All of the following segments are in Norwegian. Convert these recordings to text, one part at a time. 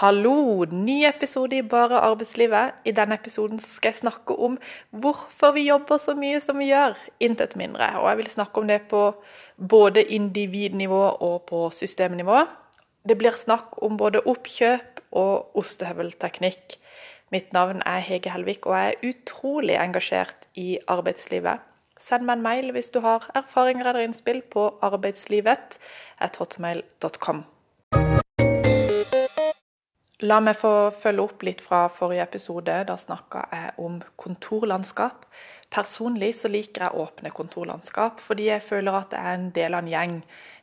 Hallo! Ny episode i Bare arbeidslivet. I denne episoden skal jeg snakke om hvorfor vi jobber så mye som vi gjør. Intet mindre. Og jeg vil snakke om det på både individnivå og på systemnivå. Det blir snakk om både oppkjøp og ostehøvelteknikk. Mitt navn er Hege Helvik, og jeg er utrolig engasjert i arbeidslivet. Send meg en mail hvis du har erfaringer eller innspill på arbeidslivet.hotmail.com. La meg få følge opp litt fra forrige episode. Da snakka jeg om kontorlandskap. Personlig så liker jeg åpne kontorlandskap, fordi jeg føler at det er en del av en gjeng.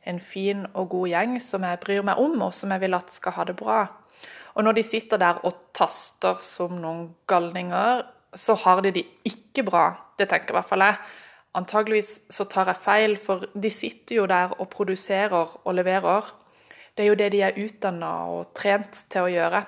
En fin og god gjeng som jeg bryr meg om, og som jeg vil at skal ha det bra. Og når de sitter der og taster som noen galninger, så har de det ikke bra. Det tenker i hvert fall jeg. Antageligvis så tar jeg feil, for de sitter jo der og produserer og leverer. Det er jo det de er utdanna og trent til å gjøre.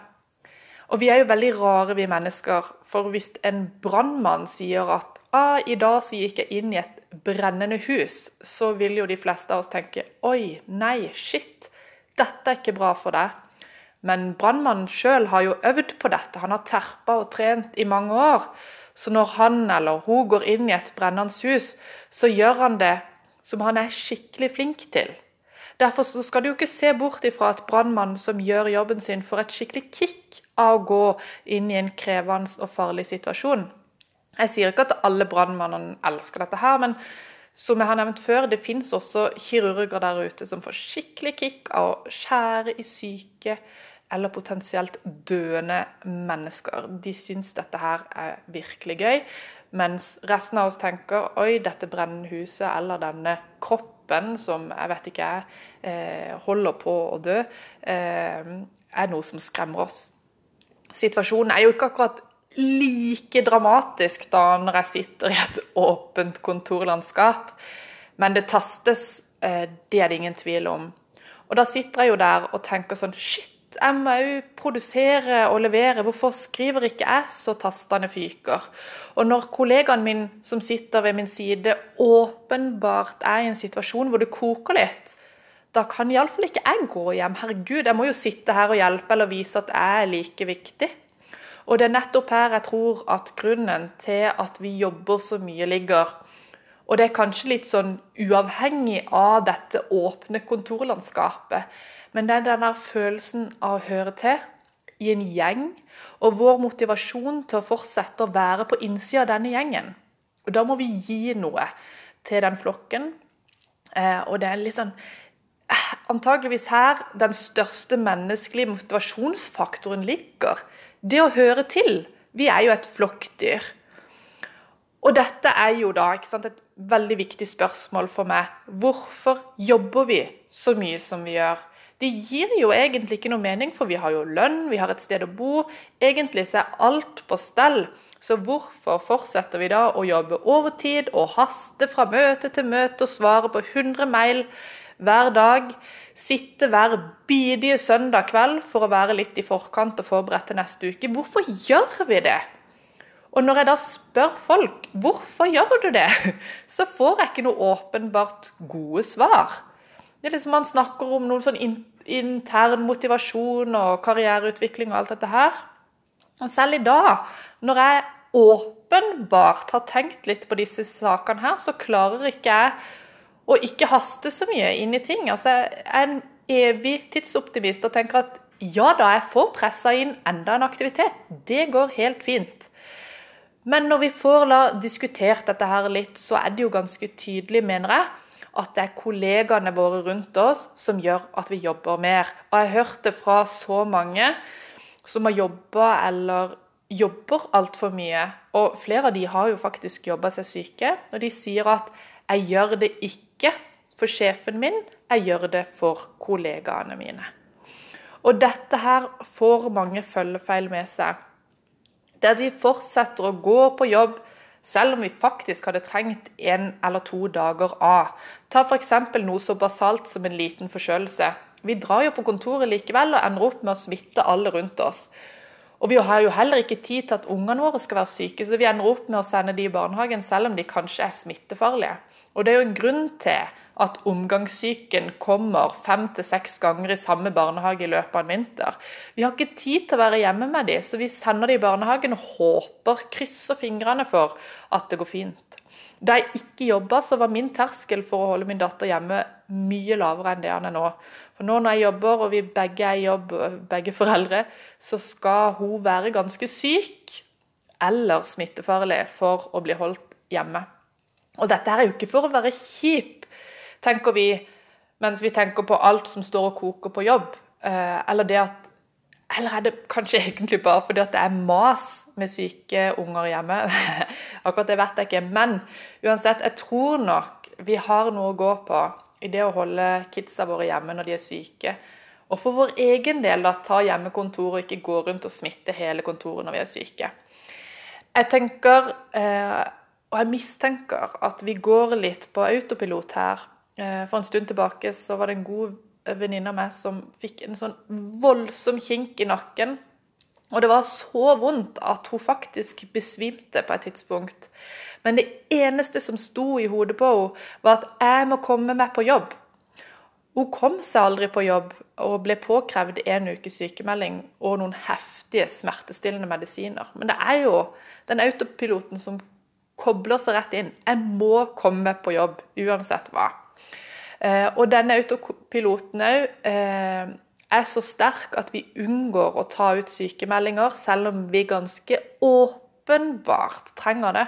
Og vi er jo veldig rare, vi mennesker. For hvis en brannmann sier at ah, 'i dag så gikk jeg inn i et brennende hus', så vil jo de fleste av oss tenke 'oi, nei, shit, dette er ikke bra for deg'. Men brannmannen sjøl har jo øvd på dette, han har terpa og trent i mange år. Så når han eller hun går inn i et brennende hus, så gjør han det som han er skikkelig flink til. Derfor skal du jo ikke se bort ifra at brannmannen som gjør jobben sin, får et skikkelig kick av å gå inn i en krevende og farlig situasjon. Jeg sier ikke at alle brannmannene elsker dette her, men som jeg har nevnt før, det fins også kirurger der ute som får skikkelig kick av å skjære i syke eller potensielt døende mennesker. De syns dette her er virkelig gøy, mens resten av oss tenker oi, dette brennende huset eller denne kroppen kroppen, som jeg vet ikke jeg, eh, holder på å dø, eh, er noe som skremmer oss. Situasjonen er jo ikke akkurat like dramatisk da når jeg sitter i et åpent kontorlandskap, men det tastes, eh, det er det ingen tvil om. Og da sitter jeg jo der og tenker sånn Shit, jeg må òg produsere og levere. Hvorfor skriver ikke jeg så tastene fyker? Og når kollegaen min som sitter ved min side, åpenbart er i en situasjon hvor det koker litt, da kan iallfall ikke jeg gå hjem. Herregud, jeg må jo sitte her og hjelpe eller vise at jeg er like viktig. Og det er nettopp her jeg tror at grunnen til at vi jobber så mye, ligger. Og det er kanskje litt sånn uavhengig av dette åpne kontorlandskapet. Men det er den der følelsen av å høre til i en gjeng, og vår motivasjon til å fortsette å være på innsida av denne gjengen. Og Da må vi gi noe til den flokken. Eh, og det er litt sånn eh, Antageligvis her den største menneskelige motivasjonsfaktoren ligger. Det å høre til. Vi er jo et flokkdyr. Og dette er jo da sant, et veldig viktig spørsmål for meg. Hvorfor jobber vi så mye som vi gjør? Det gir jo egentlig ikke noe mening, for vi har jo lønn, vi har et sted å bo. Egentlig så er alt på stell. Så hvorfor fortsetter vi da å jobbe overtid og haste fra møte til møte og svare på 100 mail hver dag? Sitte hver bidige søndag kveld for å være litt i forkant og forberedt til neste uke. Hvorfor gjør vi det? Og når jeg da spør folk hvorfor gjør du det, så får jeg ikke noe åpenbart gode svar. Det er liksom Man snakker om noen sånn intern motivasjon og karriereutvikling og alt dette her. Og selv i dag, når jeg åpenbart har tenkt litt på disse sakene her, så klarer ikke jeg å ikke haste så mye inn i ting. Altså, jeg er en evig tidsoptimist og tenker at ja da, jeg får pressa inn enda en aktivitet. Det går helt fint. Men når vi får la diskutert dette her litt, så er det jo ganske tydelig, mener jeg, at det er kollegaene våre rundt oss som gjør at vi jobber mer. Og jeg har hørt det fra så mange som har jobba eller jobber altfor mye. Og flere av de har jo faktisk jobba seg syke. Og de sier at 'jeg gjør det ikke for sjefen min, jeg gjør det for kollegaene mine'. Og dette her får mange følgefeil med seg. At vi fortsetter å gå på jobb selv om vi faktisk hadde trengt en eller to dager av. Ta f.eks. noe så basalt som en liten forkjølelse. Vi drar jo på kontoret likevel og ender opp med å smitte alle rundt oss. Og vi har jo heller ikke tid til at ungene våre skal være syke, så vi ender opp med å sende de i barnehagen selv om de kanskje er smittefarlige. Og det er jo en grunn til at omgangssyken kommer fem til seks ganger i samme barnehage i løpet av en vinter. Vi har ikke tid til å være hjemme med dem, så vi sender dem i barnehagen og håper, krysser fingrene for at det går fint. Da jeg ikke jobba, så var min terskel for å holde min datter hjemme mye lavere enn det han er nå. For nå når jeg jobber, og vi begge er i jobb, begge foreldre, så skal hun være ganske syk eller smittefarlig for å bli holdt hjemme. Og dette er jo ikke for å være kjip, tenker vi mens vi tenker på alt som står og koker på jobb. Eh, eller det at Eller er det kanskje egentlig bare fordi at det er mas med syke unger hjemme? Akkurat det vet jeg ikke. Men uansett, jeg tror nok vi har noe å gå på i det å holde kidsa våre hjemme når de er syke. Og for vår egen del da, ta hjemmekontor og ikke gå rundt og smitte hele kontoret når vi er syke. Jeg tenker eh, og jeg mistenker at vi går litt på autopilot her. Eh, for en stund tilbake så var det en god venninne av meg som fikk en sånn voldsom kink i nakken. Og det var så vondt at hun faktisk besvimte på et tidspunkt. Men det eneste som sto i hodet på henne, var at 'jeg må komme meg på jobb'. Hun kom seg aldri på jobb og ble påkrevd en ukes sykemelding og noen heftige smertestillende medisiner. Men det er jo den autopiloten som kobler seg rett inn. Jeg må komme meg på jobb uansett hva. Eh, og denne autopiloten òg eh, er så sterk at vi unngår å ta ut sykemeldinger, selv om vi ganske åpenbart trenger det.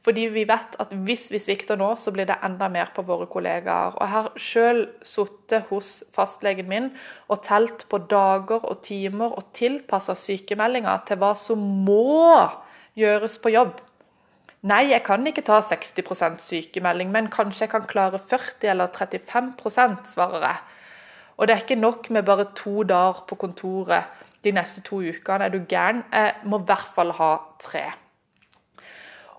Fordi vi vet at hvis vi svikter nå, så blir det enda mer på våre kollegaer. Og Jeg har sjøl sittet hos fastlegen min og telt på dager og timer og tilpassa sykemeldinger til hva som må gjøres på jobb. Nei, jeg kan ikke ta 60% sykemelding, men kanskje jeg kan klare 40 eller 35 svarer jeg. Og det er ikke nok med bare to dager på kontoret de neste to ukene. Er du gæren? Jeg må i hvert fall ha tre.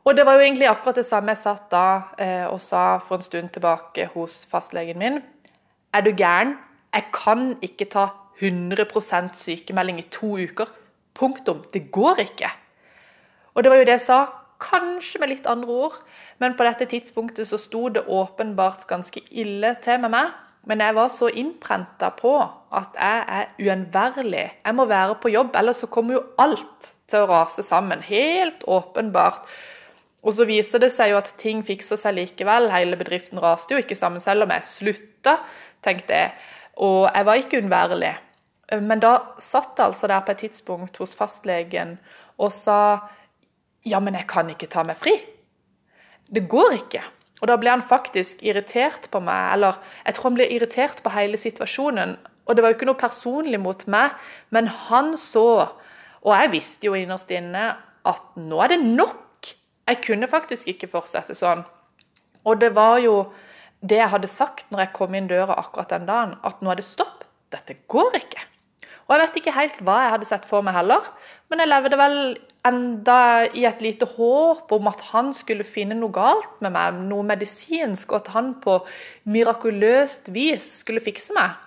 Og det var jo egentlig akkurat det samme jeg satt da eh, og sa for en stund tilbake hos fastlegen min. Er du gæren? Jeg kan ikke ta 100% sykemelding i to uker. Punktum. Det går ikke. Og det var jo det jeg sa Kanskje med litt andre ord, men på dette tidspunktet så sto det åpenbart ganske ille til med meg. Men jeg var så innprenta på at jeg er uunnværlig. Jeg må være på jobb, ellers så kommer jo alt til å rase sammen. Helt åpenbart. Og så viser det seg jo at ting fikser seg likevel. Hele bedriften raste jo ikke sammen, selv om jeg slutta, tenkte jeg. Og jeg var ikke uunnværlig. Men da satt jeg altså der på et tidspunkt hos fastlegen og sa ja, men jeg kan ikke ta meg fri. Det går ikke. Og da ble han faktisk irritert på meg, eller jeg tror han ble irritert på hele situasjonen. Og det var jo ikke noe personlig mot meg, men han så, og jeg visste jo innerst inne, at nå er det nok. Jeg kunne faktisk ikke fortsette sånn. Og det var jo det jeg hadde sagt når jeg kom inn døra akkurat den dagen, at nå er det stopp. Dette går ikke. Og jeg vet ikke helt hva jeg hadde sett for meg heller, men jeg levde vel enda i et lite håp om at han skulle finne noe galt med meg, noe medisinsk, og at han på mirakuløst vis skulle fikse meg.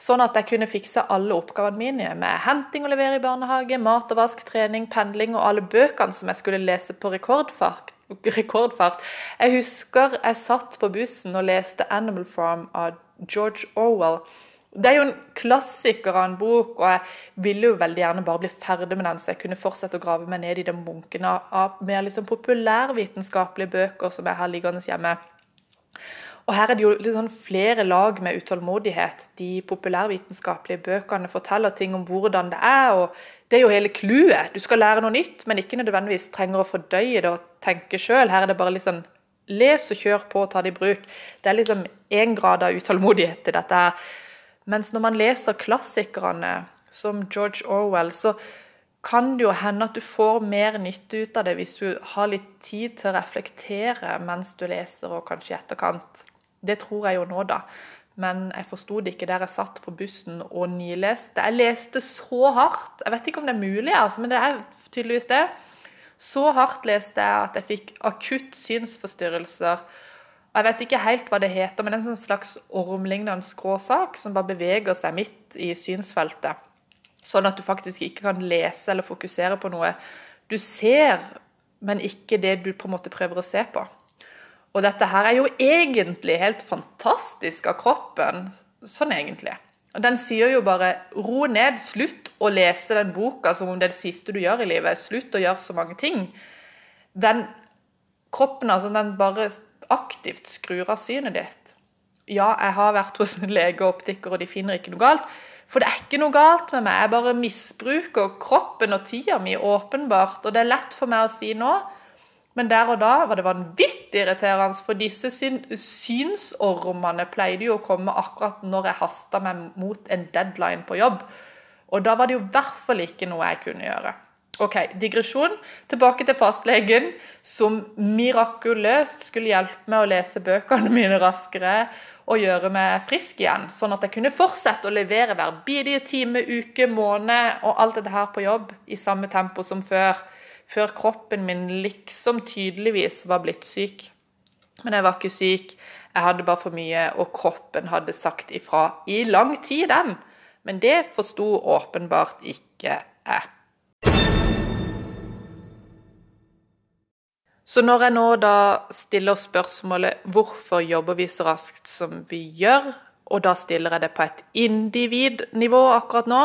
Sånn at jeg kunne fikse alle oppgavene mine med henting og levere i barnehage, mat og vask, trening, pendling og alle bøkene som jeg skulle lese på rekordfart. rekordfart. Jeg husker jeg satt på bussen og leste 'Animal Farm' av George Orwell. Det er jo en klassiker av en bok, og jeg ville jo veldig gjerne bare bli ferdig med den, så jeg kunne fortsette å grave meg ned i den bunken av mer liksom populærvitenskapelige bøker som jeg har liggende hjemme. Og Her er det jo sånn flere lag med utålmodighet. De populærvitenskapelige bøkene forteller ting om hvordan det er. og Det er jo hele clouet. Du skal lære noe nytt, men ikke nødvendigvis trenger å fordøye det og tenke sjøl. Her er det bare sånn les og kjør på og ta det i bruk. Det er liksom én grad av utålmodighet i dette. her. Mens når man leser klassikerne som George Orwell, så kan det jo hende at du får mer nytte ut av det hvis du har litt tid til å reflektere mens du leser, og kanskje i etterkant. Det tror jeg jo nå, da. Men jeg forsto det ikke der jeg satt på bussen og nileste. Jeg leste så hardt. Jeg vet ikke om det er mulig, altså, men det er tydeligvis det. Så hardt leste jeg at jeg fikk akutt synsforstyrrelser jeg vet ikke helt hva det heter, men det er en sånn slags ormlignende skråsak som bare beveger seg midt i synsfeltet. Sånn at du faktisk ikke kan lese eller fokusere på noe. Du ser, men ikke det du på en måte prøver å se på. Og dette her er jo egentlig helt fantastisk av kroppen. Sånn egentlig. Og Den sier jo bare 'ro ned, slutt å lese den boka som om det er det siste du gjør i livet'. Slutt å gjøre så mange ting. Den kroppen altså, den bare aktivt skrur av synet ditt. Ja, jeg har vært hos en lege og optiker, og de finner ikke noe galt. For det er ikke noe galt med meg, jeg bare misbruker kroppen og tida mi åpenbart. Og det er lett for meg å si nå, men der og da var det vanvittig irriterende, for disse syn synsormene pleide jo å komme akkurat når jeg hasta meg mot en deadline på jobb. Og da var det jo i hvert fall ikke noe jeg kunne gjøre. Ok, digresjon. Tilbake til fastlegen, som mirakuløst skulle hjelpe meg å lese bøkene mine raskere og gjøre meg frisk igjen, sånn at jeg kunne fortsette å levere hver bidige time, uke, måned og alt dette her på jobb i samme tempo som før før kroppen min liksom tydeligvis var blitt syk. Men jeg var ikke syk, jeg hadde bare for mye, og kroppen hadde sagt ifra i lang tid, den. Men det forsto åpenbart ikke jeg. Så når jeg nå da stiller spørsmålet hvorfor jobber vi så raskt som vi gjør, og da stiller jeg det på et individnivå akkurat nå,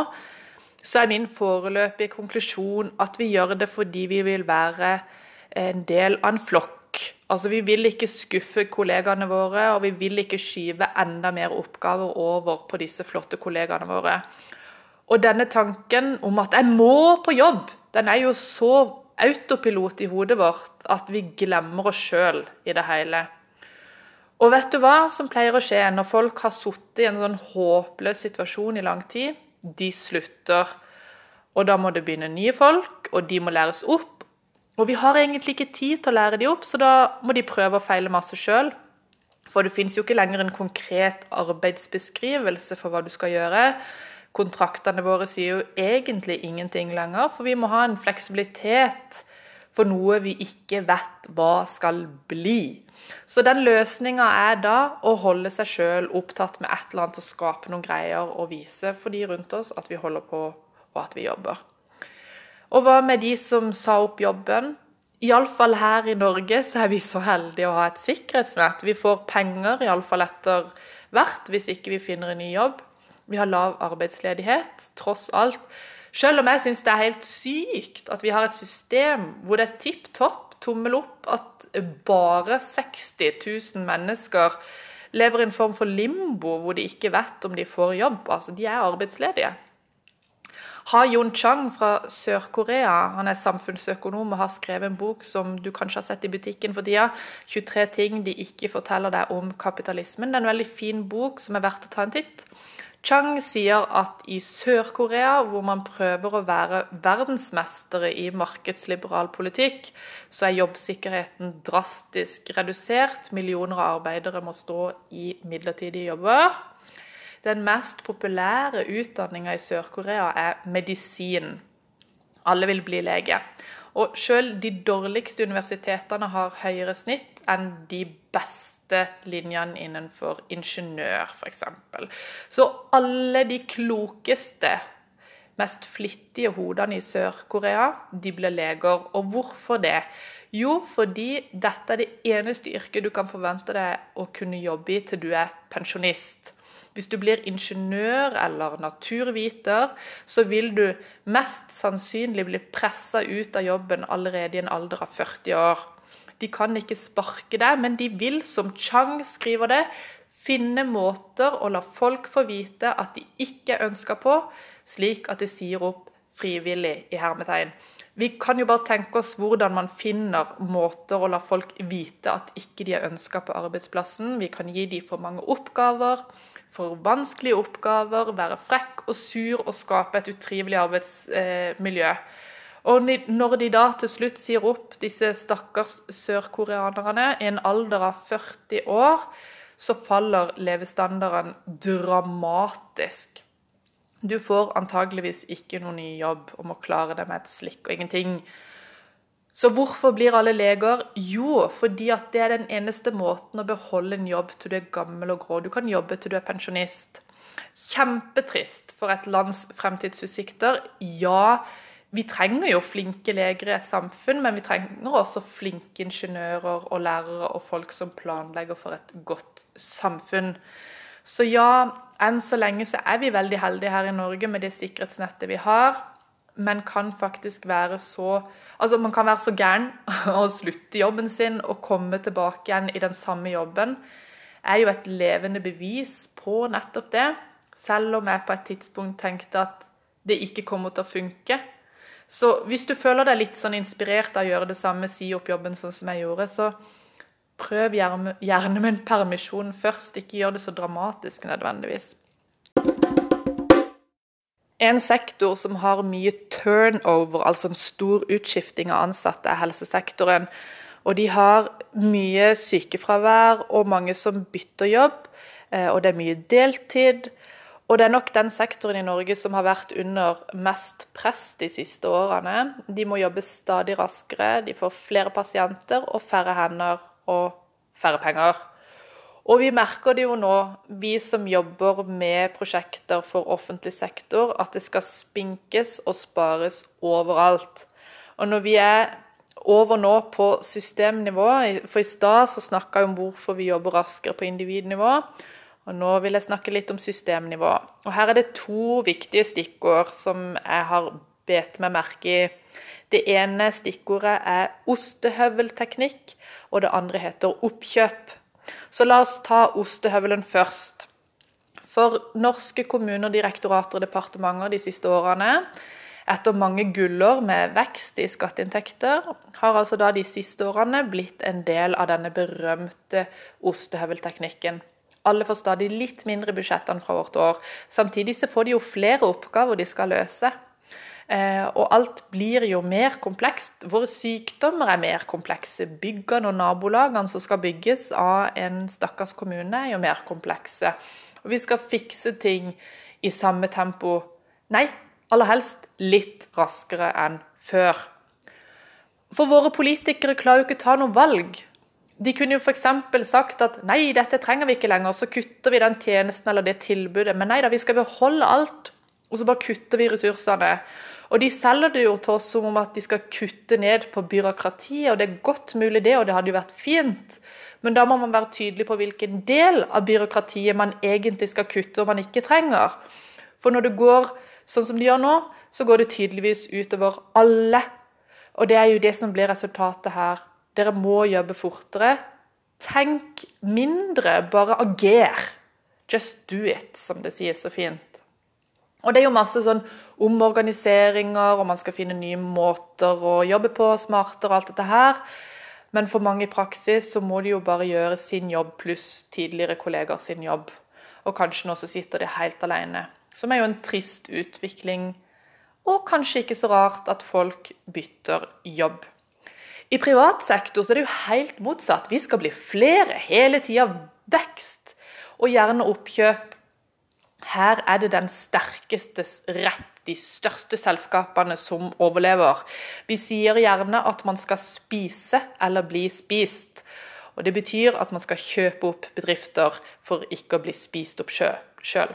så er min foreløpige konklusjon at vi gjør det fordi vi vil være en del av en flokk. Altså Vi vil ikke skuffe kollegaene våre, og vi vil ikke skyve enda mer oppgaver over på disse flotte kollegaene våre. Og denne tanken om at 'jeg må på jobb', den er jo så autopilot i hodet vårt at vi glemmer oss sjøl i det hele. Og vet du hva som pleier å skje når folk har sittet i en sånn håpløs situasjon i lang tid? de slutter. Og da må det begynne nye folk, og de må læres opp. Og vi har egentlig ikke tid til å lære de opp, så da må de prøve å feile masse sjøl. For det fins jo ikke lenger en konkret arbeidsbeskrivelse for hva du skal gjøre. Kontraktene våre sier jo egentlig ingenting lenger, for vi må ha en fleksibilitet for noe vi ikke vet hva skal bli. Så den løsninga er da å holde seg sjøl opptatt med et eller annet og skape noen greier og vise for de rundt oss at vi holder på og at vi jobber. Og hva med de som sa opp jobben? Iallfall her i Norge så er vi så heldige å ha et sikkerhetsnett. Vi får penger iallfall etter hvert hvis ikke vi finner en ny jobb. Vi har lav arbeidsledighet, tross alt. Selv om jeg syns det er helt sykt at vi har et system hvor det er tipp topp tommel opp at bare 60 000 mennesker lever i en form for limbo hvor de ikke vet om de får jobb. Altså, de er arbeidsledige. Ha Jon Chang fra Sør-Korea, han er samfunnsøkonom og har skrevet en bok som du kanskje har sett i butikken for tida. 23 ting de ikke forteller deg om kapitalismen. Det er en veldig fin bok som er verdt å ta en titt. Chang sier at i Sør-Korea, hvor man prøver å være verdensmestere i markedsliberal politikk, så er jobbsikkerheten drastisk redusert. Millioner av arbeidere må stå i midlertidige jobber. Den mest populære utdanninga i Sør-Korea er medisin. Alle vil bli lege. Og selv de dårligste universitetene har høyere snitt enn de beste beste linjene innenfor ingeniør, f.eks. Så alle de klokeste, mest flittige hodene i Sør-Korea, de ble leger. Og hvorfor det? Jo, fordi dette er det eneste yrket du kan forvente deg å kunne jobbe i til du er pensjonist. Hvis du blir ingeniør eller naturviter, så vil du mest sannsynlig bli pressa ut av jobben allerede i en alder av 40 år. De kan ikke sparke deg, men de vil, som Chang skriver det, finne måter å la folk få vite at de ikke er ønska på, slik at de sier opp frivillig i hermetegn. Vi kan jo bare tenke oss hvordan man finner måter å la folk vite at ikke de er ønska på arbeidsplassen. Vi kan gi dem for mange oppgaver, for vanskelige oppgaver, være frekk og sur og skape et utrivelig arbeidsmiljø. Eh, og når de da til slutt sier opp disse stakkars sørkoreanerne i en alder av 40 år, så faller levestandarden dramatisk. Du får antageligvis ikke noen ny jobb og må klare det med et slikk og ingenting. Så hvorfor blir alle leger? Jo, fordi at det er den eneste måten å beholde en jobb til du er gammel og grå. Du kan jobbe til du er pensjonist. Kjempetrist for et lands fremtidsutsikter. Ja, vi trenger jo flinke leger i et samfunn, men vi trenger også flinke ingeniører og lærere og folk som planlegger for et godt samfunn. Så ja, enn så lenge så er vi veldig heldige her i Norge med det sikkerhetsnettet vi har. Men kan faktisk være så Altså, man kan være så gæren og slutte jobben sin og komme tilbake igjen i den samme jobben. er jo et levende bevis på nettopp det. Selv om jeg på et tidspunkt tenkte at det ikke kommer til å funke. Så hvis du føler deg litt sånn inspirert av å gjøre det samme, si opp jobben sånn som jeg gjorde, så prøv gjerne, med en permisjon først. Ikke gjør det så dramatisk nødvendigvis. En sektor som har mye turnover, altså en stor utskifting av ansatte, er helsesektoren. Og de har mye sykefravær og mange som bytter jobb. Eh, og det er mye deltid. Og det er nok den sektoren i Norge som har vært under mest press de siste årene. De må jobbe stadig raskere, de får flere pasienter og færre hender og færre penger. Og vi merker det jo nå, vi som jobber med prosjekter for offentlig sektor, at det skal spinkes og spares overalt. Og når vi er over nå på systemnivå, for i stad så snakka vi om hvorfor vi jobber raskere på individnivå, og Nå vil jeg snakke litt om systemnivå. Og Her er det to viktige stikkord som jeg har bet meg merke i. Det ene stikkordet er ostehøvelteknikk, og det andre heter oppkjøp. Så la oss ta ostehøvelen først. For norske kommuner, direktorater og departementer de siste årene, etter mange gullår med vekst i skatteinntekter, har altså da de siste årene blitt en del av denne berømte ostehøvelteknikken. Alle får stadig litt mindre budsjett enn fra vårt år. Samtidig så får de jo flere oppgaver de skal løse. Eh, og alt blir jo mer komplekst. Våre sykdommer er mer komplekse. Byggene og nabolagene som skal bygges av en stakkars kommune, er jo mer komplekse. Og vi skal fikse ting i samme tempo. Nei, aller helst litt raskere enn før. For våre politikere klarer jo ikke å ta noe valg. De kunne jo f.eks. sagt at nei, dette trenger vi ikke lenger, så kutter vi den tjenesten eller det tilbudet. Men nei da, vi skal beholde alt, og så bare kutter vi ressursene. Og de selger det jo til oss som om at de skal kutte ned på byråkratiet, og det er godt mulig det, og det hadde jo vært fint. Men da må man være tydelig på hvilken del av byråkratiet man egentlig skal kutte og man ikke trenger. For når det går sånn som det gjør nå, så går det tydeligvis utover alle. Og det er jo det som blir resultatet her dere må jobbe fortere. Tenk mindre, bare ager. Just do it, som det sies så fint. Og det er jo masse sånn omorganiseringer, og man skal finne nye måter å jobbe på, smartere og alt dette her. Men for mange i praksis så må de jo bare gjøre sin jobb pluss tidligere kollegaer sin jobb. Og kanskje nå så sitter de helt alene. Som er jo en trist utvikling. Og kanskje ikke så rart at folk bytter jobb. I privat sektor så er det jo helt motsatt. Vi skal bli flere, hele tida vekst, og gjerne oppkjøp. Her er det den sterkestes rett, de største selskapene som overlever. Vi sier gjerne at man skal spise eller bli spist. Og Det betyr at man skal kjøpe opp bedrifter for ikke å bli spist opp sjøl.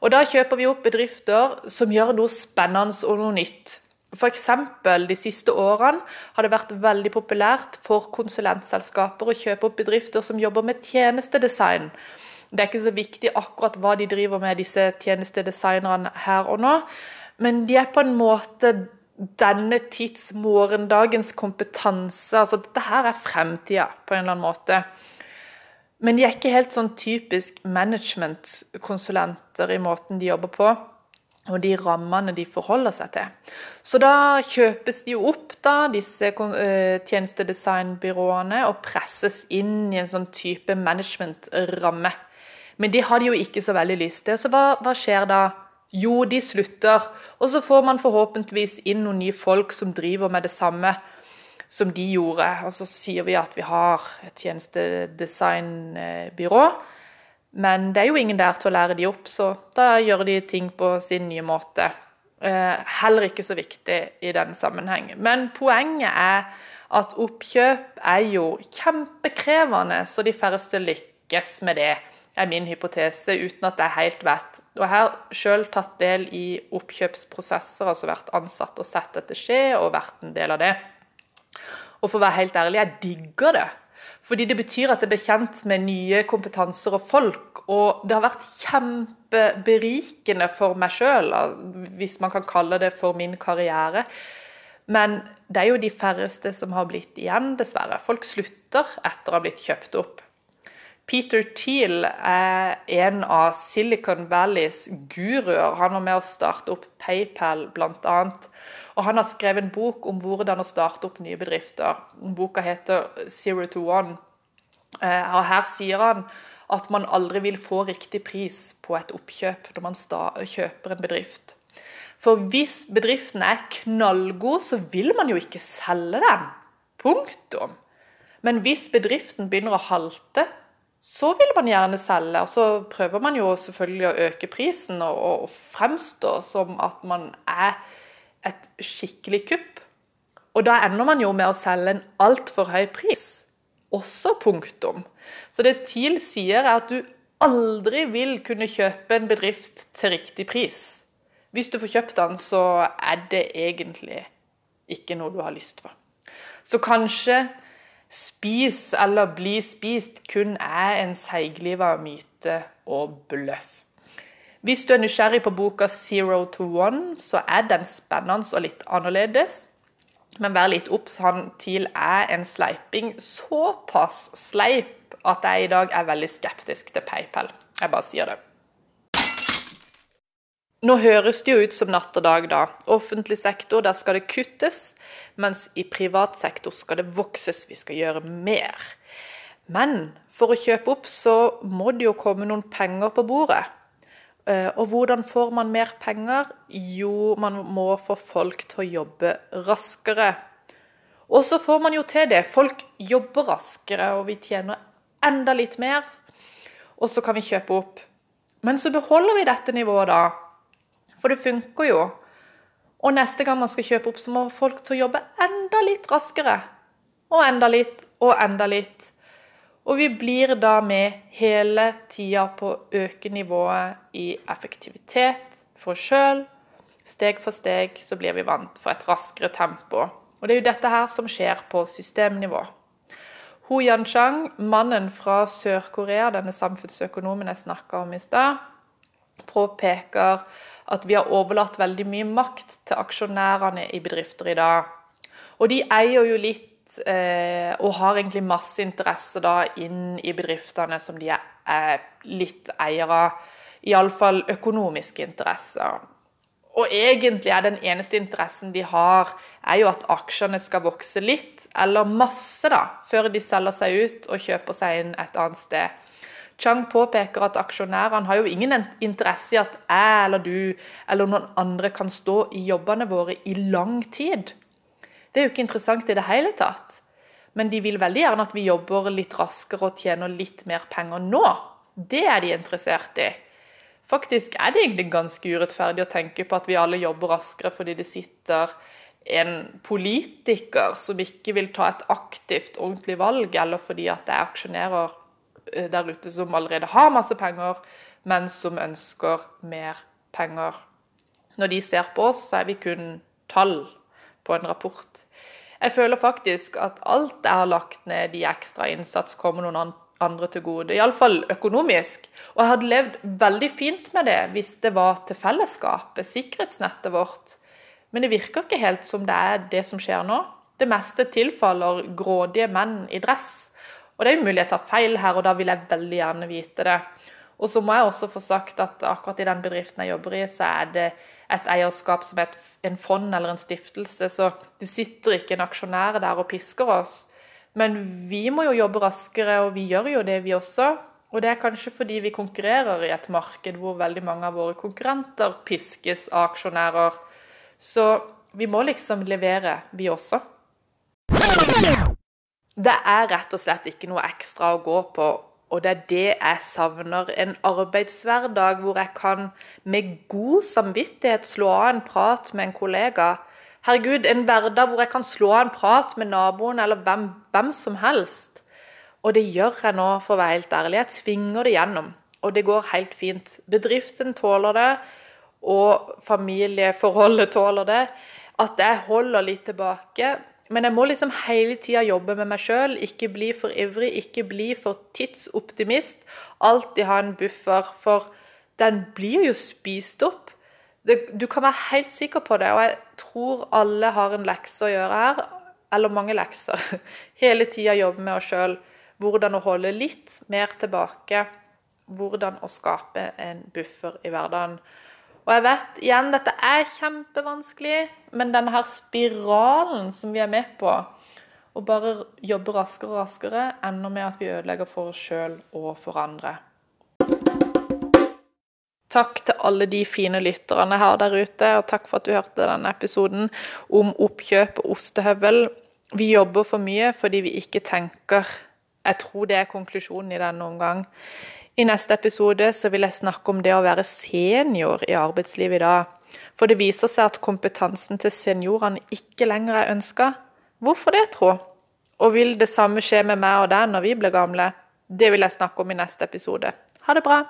Og Da kjøper vi opp bedrifter som gjør noe spennende og noe nytt. F.eks. de siste årene har det vært veldig populært for konsulentselskaper å kjøpe opp bedrifter som jobber med tjenestedesign. Det er ikke så viktig akkurat hva de driver med, disse tjenestedesignerne her og nå, men de er på en måte denne tids, morgendagens kompetanse. Altså dette her er fremtida, på en eller annen måte. Men de er ikke helt sånn typisk managementkonsulenter i måten de jobber på og de rammene de forholder seg til. Så da kjøpes de jo opp, da, disse uh, tjenestedesignbyråene, og presses inn i en sånn type management-ramme. Men de har de jo ikke så veldig lyst til. Så hva, hva, skjer da? Jo, de slutter. Og så får man forhåpentligvis inn noen nye folk som driver med det samme som de gjorde. Og så sier vi at vi har et tjenestedesignbyrå. Men det er jo ingen der til å lære de opp, så da gjør de ting på sin nye måte. Eh, heller ikke så viktig i den sammenheng. Men poenget er at oppkjøp er jo kjempekrevende, så de færreste lykkes med det. er min hypotese, uten at jeg helt vet. Og jeg har sjøl tatt del i oppkjøpsprosesser, altså vært ansatt og sett dette skje, og vært en del av det. Og for å være helt ærlig, jeg digger det. Fordi det betyr at jeg blir kjent med nye kompetanser og folk. Og det har vært kjempeberikende for meg sjøl, hvis man kan kalle det for min karriere. Men det er jo de færreste som har blitt igjen, dessverre. Folk slutter etter å ha blitt kjøpt opp. Peter Thiel er en av Silicon Valleys guruer. Han var med å starte opp PayPal, bl.a. Og han har skrevet en bok om hvordan å starte opp nye bedrifter. Boka heter 'Zero to One'. Eh, og Her sier han at man aldri vil få riktig pris på et oppkjøp når man kjøper en bedrift. For hvis bedriften er knallgod, så vil man jo ikke selge den. Punktum. Men hvis bedriften begynner å halte, så vil man gjerne selge. Og så prøver man jo selvfølgelig å øke prisen og, og fremstå som at man er et skikkelig kupp. Og da ender man jo med å selge en altfor høy pris. Også punktum. Så det TIL sier, er at du aldri vil kunne kjøpe en bedrift til riktig pris. Hvis du får kjøpt den, så er det egentlig ikke noe du har lyst på. Så kanskje spis eller bli spist kun er en seigliva myte og bløff. Hvis du er nysgjerrig på boka 'Zero to One', så er den spennende og litt annerledes. Men vær litt obs, han TIL er en sleiping. Såpass sleip at jeg i dag er veldig skeptisk til PayPal. Jeg bare sier det. Nå høres det jo ut som natt og dag, da. Offentlig sektor, der skal det kuttes. Mens i privat sektor skal det vokses. Vi skal gjøre mer. Men for å kjøpe opp, så må det jo komme noen penger på bordet. Eh, og hvordan får man mer penger? Jo, man må få folk til å jobbe raskere. Og så får man jo til det. Folk jobber raskere, og vi tjener enda litt mer. Og så kan vi kjøpe opp. Men så beholder vi dette nivået, da. For det funker jo. Og neste gang man skal kjøpe opp, så må folk til å jobbe enda litt raskere. Og enda litt, og enda litt. Og vi blir da med hele tida på å øke nivået i effektivitet for oss sjøl. Steg for steg så blir vi vant for et raskere tempo. Og det er jo dette her som skjer på systemnivå. Ho Yanchang, mannen fra Sør-Korea, denne samfunnsøkonomen jeg snakka om i stad, påpeker at vi har overlatt veldig mye makt til aksjonærene i bedrifter i dag. Og de eier jo litt eh, og har egentlig masse interesse da inn i bedriftene som de er litt eiere av. Iallfall økonomiske interesser. Og egentlig er den eneste interessen de har, er jo at aksjene skal vokse litt, eller masse, da, før de selger seg ut og kjøper seg inn et annet sted. Chang påpeker at aksjonærene har jo ingen interesse i at jeg eller du eller noen andre kan stå i jobbene våre i lang tid. Det er jo ikke interessant i det hele tatt. Men de vil veldig gjerne at vi jobber litt raskere og tjener litt mer penger nå. Det er de interessert i. Faktisk er det egentlig ganske urettferdig å tenke på at vi alle jobber raskere fordi det sitter en politiker som ikke vil ta et aktivt, ordentlig valg, eller fordi at det er aksjonærer eh, der ute som allerede har masse penger, men som ønsker mer penger. Når de ser på oss, så er vi kun tall på en rapport. Jeg føler faktisk at alt jeg har lagt ned i ekstra innsats, kommer noen andre til gode. Iallfall økonomisk. Og jeg hadde levd veldig fint med det hvis det var til fellesskapet, sikkerhetsnettet vårt. Men det virker ikke helt som det er det som skjer nå. Det meste tilfaller grådige menn i dress. Og det er jo mulig jeg tar feil her, og da vil jeg veldig gjerne vite det. Og så må jeg også få sagt at akkurat i den bedriften jeg jobber i, så er det et eierskap som et, en fond eller en stiftelse. Så det sitter ikke en aksjonær der og pisker oss. Men vi må jo jobbe raskere, og vi gjør jo det, vi også. Og det er kanskje fordi vi konkurrerer i et marked hvor veldig mange av våre konkurrenter piskes av aksjonærer. Så vi må liksom levere, vi også. Det er rett og slett ikke noe ekstra å gå på og det er det jeg savner. En arbeidshverdag hvor jeg kan med god samvittighet slå av en prat med en kollega. Herregud, en hverdag hvor jeg kan slå av en prat med naboen eller hvem, hvem som helst. Og det gjør jeg nå, for å være helt ærlig. Jeg tvinger det gjennom. Og det går helt fint. Bedriften tåler det, og familieforholdet tåler det. At jeg holder litt tilbake. Men jeg må liksom hele tida jobbe med meg sjøl. Ikke bli for ivrig, ikke bli for tidsoptimist. Alltid ha en buffer, for den blir jo spist opp. Det, du kan være helt sikker på det, og jeg tror alle har en lekse å gjøre her. Eller mange lekser. Hele tida jobbe med oss sjøl. Hvordan å holde litt mer tilbake. Hvordan å skape en buffer i hverdagen. Og jeg vet igjen, dette er kjempevanskelig, men denne her spiralen som vi er med på, å bare jobbe raskere og raskere, ender med at vi ødelegger for oss sjøl og for andre. Takk til alle de fine lytterne har der ute, og takk for at du hørte denne episoden om oppkjøp og ostehøvel. Vi jobber for mye fordi vi ikke tenker. Jeg tror det er konklusjonen i denne omgang. I neste episode så vil jeg snakke om det å være senior i arbeidslivet i dag. For det viser seg at kompetansen til seniorene ikke lenger er ønska. Hvorfor det, tro? Og vil det samme skje med meg og deg når vi blir gamle? Det vil jeg snakke om i neste episode. Ha det bra!